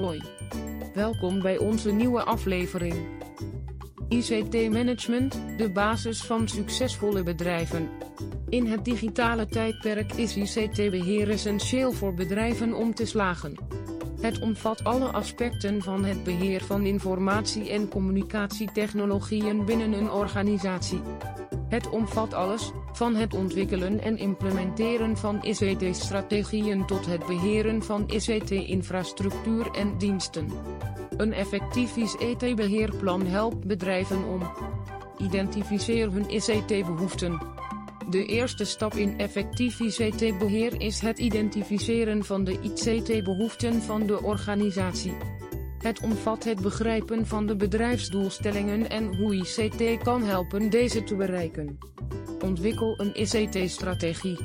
Hoi. Welkom bij onze nieuwe aflevering. ICT Management, de basis van succesvolle bedrijven. In het digitale tijdperk is ICT-beheer essentieel voor bedrijven om te slagen. Het omvat alle aspecten van het beheer van informatie- en communicatietechnologieën binnen een organisatie. Het omvat alles, van het ontwikkelen en implementeren van ICT-strategieën tot het beheren van ICT-infrastructuur en diensten. Een effectief ICT-beheerplan helpt bedrijven om identificeer hun ICT-behoeften. De eerste stap in effectief ICT-beheer is het identificeren van de ICT-behoeften van de organisatie. Het omvat het begrijpen van de bedrijfsdoelstellingen en hoe ICT kan helpen deze te bereiken. Ontwikkel een ICT-strategie.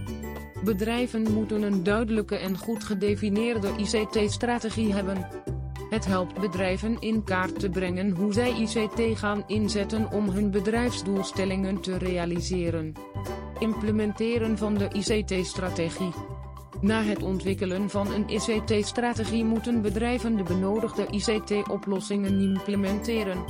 Bedrijven moeten een duidelijke en goed gedefinieerde ICT-strategie hebben. Het helpt bedrijven in kaart te brengen hoe zij ICT gaan inzetten om hun bedrijfsdoelstellingen te realiseren. Implementeren van de ICT-strategie. Na het ontwikkelen van een ICT-strategie moeten bedrijven de benodigde ICT-oplossingen implementeren.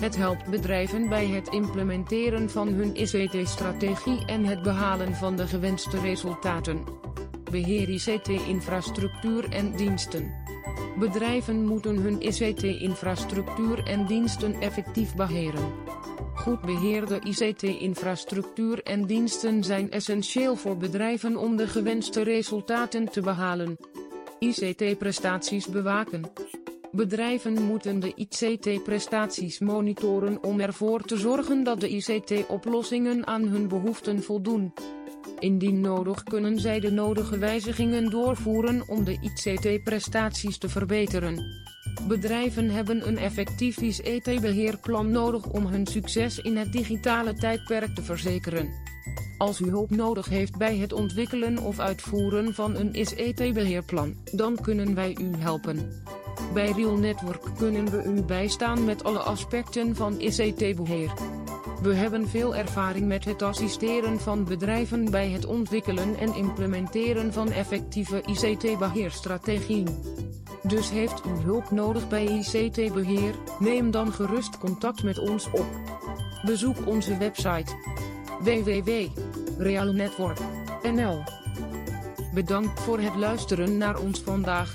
Het helpt bedrijven bij het implementeren van hun ICT-strategie en het behalen van de gewenste resultaten. Beheer ICT-infrastructuur en diensten. Bedrijven moeten hun ICT-infrastructuur en diensten effectief beheren. Goed beheerde ICT-infrastructuur en diensten zijn essentieel voor bedrijven om de gewenste resultaten te behalen. ICT-prestaties bewaken. Bedrijven moeten de ICT-prestaties monitoren om ervoor te zorgen dat de ICT-oplossingen aan hun behoeften voldoen. Indien nodig kunnen zij de nodige wijzigingen doorvoeren om de ICT-prestaties te verbeteren. Bedrijven hebben een effectief ICT-beheerplan nodig om hun succes in het digitale tijdperk te verzekeren. Als u hulp nodig heeft bij het ontwikkelen of uitvoeren van een ICT-beheerplan, dan kunnen wij u helpen. Bij Real Network kunnen we u bijstaan met alle aspecten van ICT-beheer. We hebben veel ervaring met het assisteren van bedrijven bij het ontwikkelen en implementeren van effectieve ICT-beheerstrategieën. Dus heeft u hulp nodig bij ICT-beheer? Neem dan gerust contact met ons op. Bezoek onze website www.realnetwork.nl. Bedankt voor het luisteren naar ons vandaag.